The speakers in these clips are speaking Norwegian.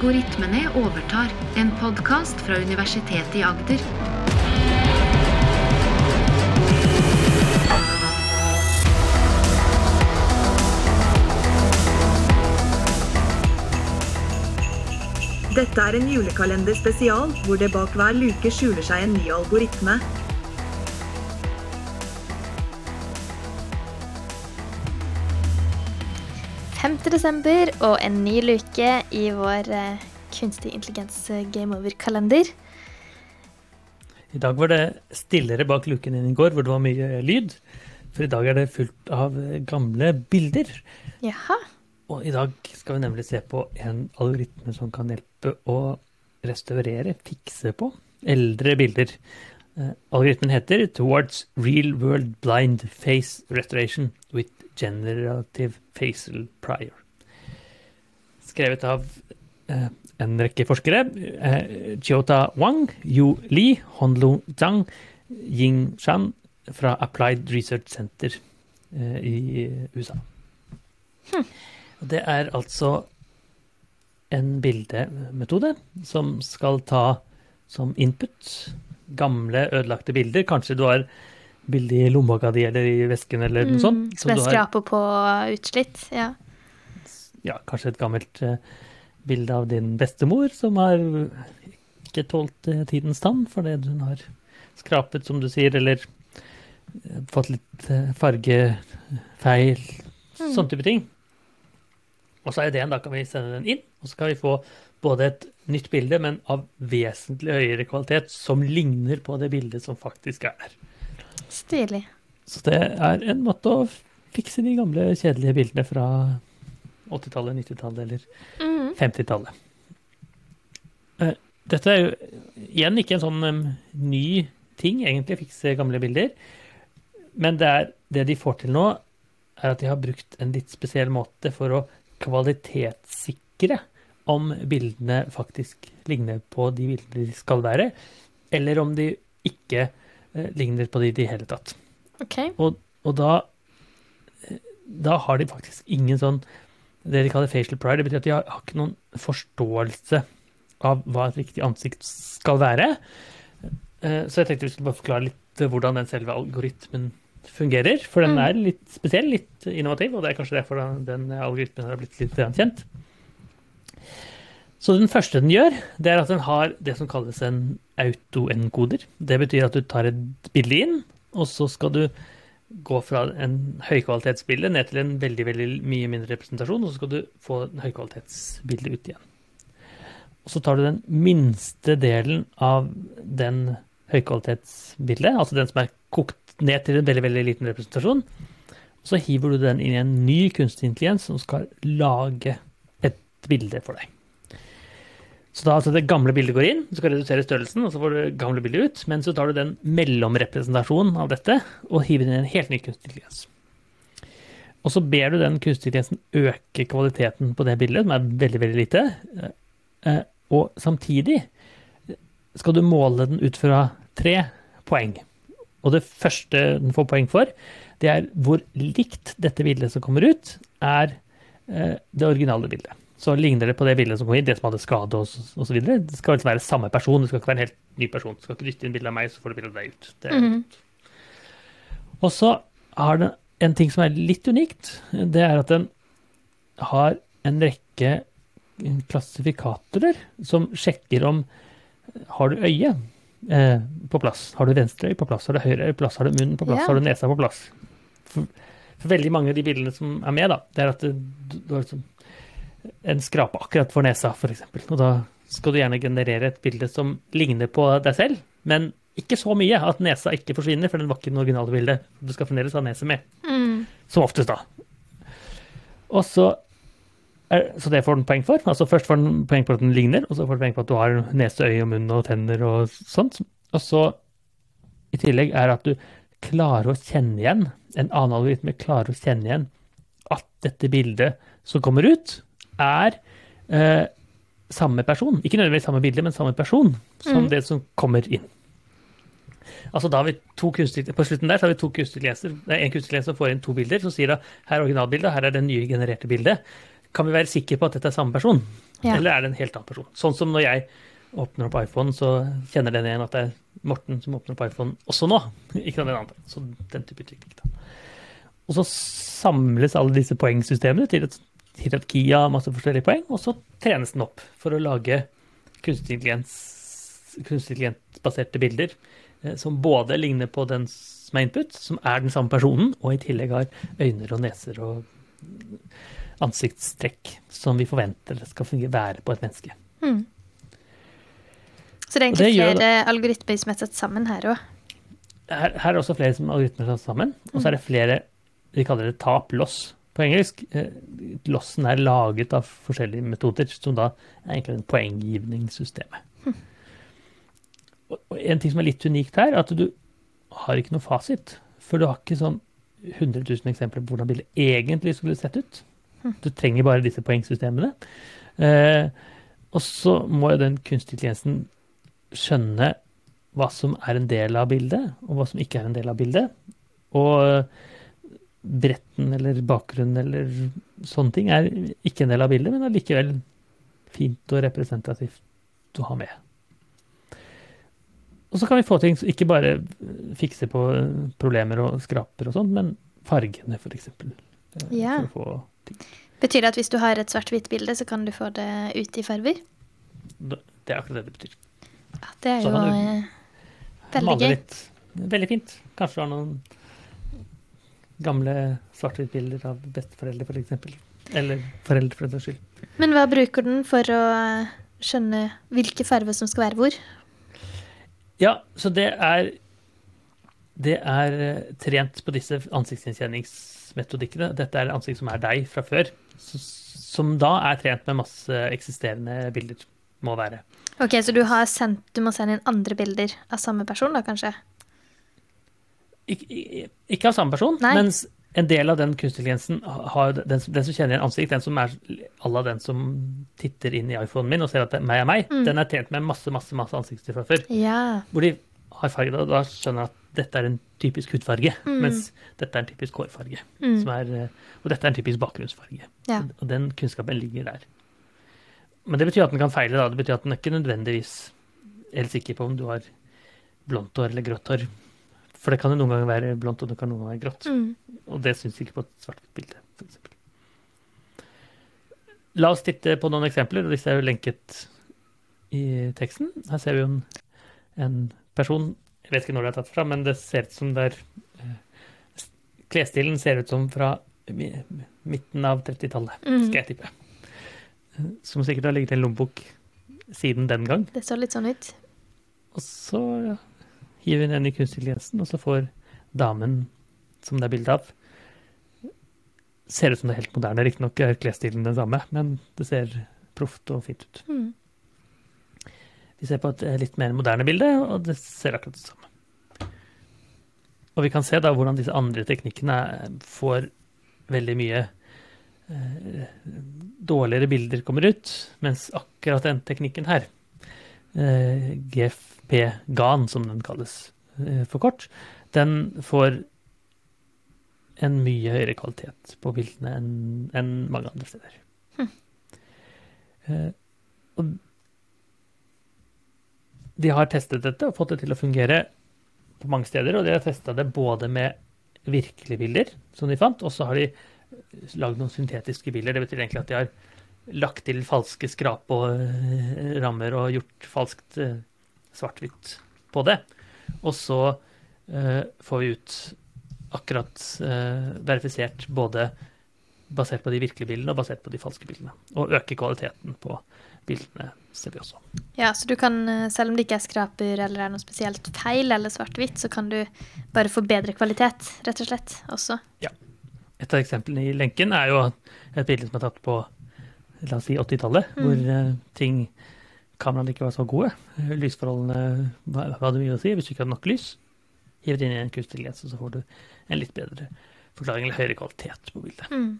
Algoritmene overtar, en podkast fra Universitetet i Agder. Dette er en julekalender spesial, hvor det bak hver luke skjuler seg en ny algoritme. Desember og en ny luke i vår eh, kunstig intelligens eh, game over-kalender. I dag var det stillere bak luken enn i går, hvor det var mye lyd. For i dag er det fullt av eh, gamle bilder. Jaha. Og i dag skal vi nemlig se på en algoritme som kan hjelpe å restaurere, fikse på, eldre bilder. Uh, algoritmen heter Towards Real World Blind Face Restoration with Generative Facial Prior. Skrevet av uh, en rekke forskere. Chiota Wang, Yu Li, Honlu Zhang, Ying Shan fra Applied Research Center i USA. Hm. Det er altså en bildemetode som skal ta som input gamle, ødelagte bilder. Kanskje du har bilde i lommeboka di eller i vesken eller noe sånt. Mm, som, jeg skraper på utslitt, ja. Ja, kanskje et gammelt uh, bilde av din bestemor som har ikke tålt uh, tidens tann fordi hun har skrapet, som du sier, eller uh, fått litt fargefeil, mm. sånn type ting. Og så er ideen, da kan vi sende den inn, og så kan vi få både et nytt bilde, men av vesentlig høyere kvalitet, som ligner på det bildet som faktisk er der. Stilig. Så det er en måte å fikse de gamle, kjedelige bildene fra 80-tallet, 90-tallet eller mm. 50-tallet. Eh, dette er jo igjen ikke en sånn um, ny ting, egentlig, å fikse gamle bilder. Men det, er, det de får til nå, er at de har brukt en litt spesiell måte for å kvalitetssikre om bildene faktisk ligner på de bildene de skal være, eller om de ikke eh, ligner på de i det hele tatt. Okay. Og, og da, eh, da har de faktisk ingen sånn det de kaller facial pride. Det betyr at de har, har ikke noen forståelse av hva et riktig ansikt skal være. Eh, så jeg tenkte vi skulle bare forklare litt hvordan den selve algoritmen fungerer. For den mm. er litt spesiell, litt innovativ, og det er kanskje derfor den algoritmen har blitt litt kjent. Så den første den gjør, det er at den har det som kalles en autoenkoder. Det betyr at du tar et bilde inn, og så skal du gå fra en høykvalitetsbilde ned til en veldig veldig mye mindre representasjon, og så skal du få en høykvalitetsbilde ut igjen. Og så tar du den minste delen av den høykvalitetsbildet, altså den som er kokt ned til en veldig veldig liten representasjon. og Så hiver du den inn i en ny kunstig intelligens som skal lage et bilde for deg. Så da altså det gamle bildet går inn, du skal redusere størrelsen, og så får du gamle bildet ut. Men så tar du den mellomrepresentasjonen av dette og hiver inn en helt ny kunstig intelligens. Og så ber du den kunstig intelligensen øke kvaliteten på det bildet, som er veldig, veldig lite. Eh, og samtidig skal du måle den ut fra tre poeng. Og det første den får poeng for, det er hvor likt dette bildet som kommer ut, er eh, det originale bildet. Så ligner det på det bildet som kom inn, det som hadde skade osv. Det skal liksom være samme person, det skal ikke være en helt ny person. Du skal ikke dytte inn bilde av meg, så får du bilde av deg ut. Mm -hmm. Og så har den en ting som er litt unikt. Det er at den har en rekke klassifikatorer som sjekker om har du øye eh, på plass? Har du venstre øye på plass? Har du høyre øye på plass? Har du munnen på plass? Yeah. Har du nesa på plass? For, for, veldig mange av de bildene som er med, da, det er at du, du har liksom en skrape akkurat for nesa, f.eks. Og da skal du gjerne generere et bilde som ligner på deg selv, men ikke så mye at nesa ikke forsvinner, for den var ikke det originale bildet. Du skal fremdeles ha nese med. Mm. Som oftest, da. Og så så det får den poeng for. Altså Først får den poeng på at den ligner, og så får den poeng på at du har nese, øye, og munn og tenner og sånt. Og så i tillegg er at du klarer å kjenne igjen, en annen algoritme klarer å kjenne igjen at dette bildet som kommer ut, er eh, samme person. Ikke nødvendigvis samme bilde, men samme person som mm. det som kommer inn. Altså da har vi to kunstig, På slutten der så har vi to kunstigleser. Det er en kunstigleser som får inn to bilder, som sier da her er originalbildet, her er det nye genererte bildet. kan vi være sikre på at dette er samme person, Ja. eller er det en helt annen person? Sånn som når jeg åpner opp iPhone, så kjenner den igjen at det er Morten som åpner opp iPhone også nå, ikke den andre. Så den type utvikling. Da. Og så samles alle disse poengsystemene til et hierarki av masse forskjellige poeng, og så trenes den opp for å lage kunstig intelligens- kunstig intelligensbaserte bilder eh, som både ligner på den som er input, som er den samme personen, og i tillegg har øyne og neser og ansiktstrekk som vi forventer skal være på et menneske. Mm. Så det er egentlig det egentlig gjør flere algoritmer som er satt sammen her òg. Her, her er også flere som algoritmer satt sammen, og så er det flere vi kaller det tap-loss på engelsk. Eh, Lossen er laget av forskjellige metoder, som da er egentlig en poenggivningssystemet. Og, og en ting som er litt unikt her, er at du har ikke noe fasit. For du har ikke sånn 100 000 eksempler på hvordan bildet egentlig skulle sett ut. Du trenger bare disse poengsystemene. Eh, og så må jo den kunstige intelligensen skjønne hva som er en del av bildet, og hva som ikke er en del av bildet. Og bretten eller bakgrunnen eller sånne ting er ikke en del av bildet, men allikevel fint og representativt å ha med. Og så kan vi få ting som ikke bare fikse på problemer og skraper og sånn, men fargene, eksempel. Eh, Ja. For. Betyr det at hvis du har et svart-hvitt bilde, så kan du få det ut i farver? Det er akkurat det det betyr. Ja, det er jo eh, veldig Male gøy. litt. Veldig fint. Kanskje du har noen gamle svart-hvitt-bilder av besteforeldre, f.eks. For. Eller foreldre, for den skyld. Men hva bruker den for å skjønne hvilke farver som skal være hvor? Ja, så det er Det er eh, trent på disse ansiktsgjenkjenningsmetodikkene. Dette er ansikt som er deg fra før, som da er trent med masse eksisterende bilder. Må være. Ok, Så du, har sendt, du må sende inn andre bilder av samme person, da kanskje? Ik i- ikke av samme person, Nei. mens en del av den kunstintelligensen har den, den som kjenner igjen ansikt, den som er à la den som titter inn i iPhonen min og ser at det er meg er meg, Mm. den er tjent med masse masse, masse ansikter fra før. Ja. Hvor de har farge, da, da skjønner jeg at dette er en typisk hudfarge, Mm. mens dette er en typisk hårfarge. Mm. Er, eh, og dette er en typisk bakgrunnsfarge. Ja. Og den kunnskapen ligger der. Men det betyr at den kan feile. da. Det betyr at den er ikke nødvendigvis helt sikker på om du har blondt hår eller grått hår. For det kan jo noen ganger være blondt, og det kan noen ganger være grått. Mm. Og det syns ikke på et svart-hvitt bilde, f.eks. La oss titte på noen eksempler, og disse er jo lenket i teksten. Her ser vi jo en, en person Jeg vet ikke når det er tatt fra, men det ser ut som det er eh, Klesstilen ser ut som fra midten av 30-tallet, Mm. skal jeg tippe. Som sikkert har ligget i en lommebok siden den gang. Det så litt sånn ut. Og så hiver inn den i kunstig intelligensen, og så får damen som det er bilde av Ser ut som det er helt moderne. Riktignok er klesstilen den samme, men det ser proft og fint ut. Mm. Vi ser på et eh, litt mer moderne bilde, og det ser akkurat det samme. Og vi kan se da hvordan disse andre teknikkene får veldig mye eh, dårligere bilder kommer ut, mens akkurat den teknikken her, eh, GFP-GAN som den kalles eh, for kort, den får en mye høyere kvalitet på bildene enn en mange andre steder. Eh, og de har testet dette og fått det til å fungere på mange steder, og de har testa det både med virkelige bilder, som de fant, og så har de lagd noen syntetiske bilder. Det betyr egentlig at de har lagt til falske skrap og eh, rammer og gjort falskt eh, svart-hvitt på det. Og så uh, får vi ut akkurat uh, verifisert både basert på de virkelige bildene og basert på de falske bildene. Og øke kvaliteten på bildene, ser vi også. Ja, så du kan, selv om det ikke er skraper eller er noe spesielt feil eller svart-hvitt, så kan du bare få bedre kvalitet, rett og slett, også. Ja. Et av eksemplene i lenken er jo et bilde som er tatt på la oss si 80-tallet, Mm. hvor eh, ting kameraene ikke var så gode. Lysforholdene hadde mye å si hvis du ikke hadde nok lys. Hiv det inn i en kunstig lens, og så får du en litt bedre forklaring eller høyere kvalitet på bildet. Mm.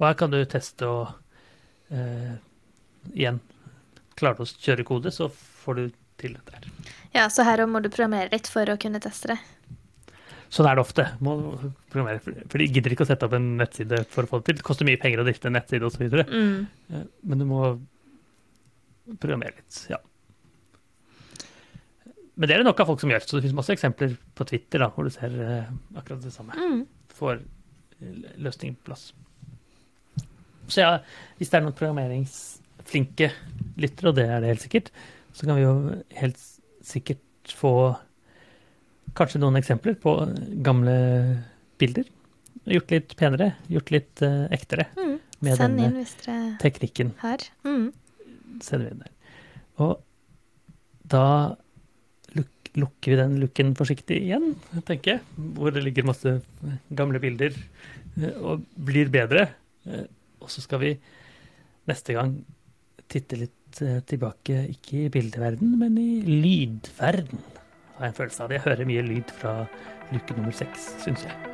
Og her kan du teste og eh, igjen Klarer du å kjøre kode, så får du til dette her. Ja, så her må du programmere litt for å kunne teste det. Sånn er det ofte. For de gidder ikke å sette opp en nettside for å få det til. Det koster mye penger å drifte en nettside osv. Mm. Eh, Men du må programmere litt, ja. Men det er det nok av folk som gjør, så det finnes masse eksempler på Twitter da, hvor du ser eh, akkurat det samme. Mm. Får eh, løsningen på plass. Så ja, hvis det er noen programmeringsflinke lyttere, og det er det helt sikkert, så kan vi jo helt sikkert få kanskje noen eksempler på gamle bilder. Gjort litt penere, gjort litt uh, ektere Mm. med Send denne inn teknikken. Her. Mm. sender vi inn der. Og da luk lukker vi den lukken forsiktig igjen, tenker jeg. Hvor det ligger masse gamle bilder eh, og blir bedre. Eh, Og så skal vi neste gang titte litt tilbake, ikke i bildeverden, men i lydverden. Har en følelse av det. Jeg hører mye lyd fra luke nummer seks, syns jeg.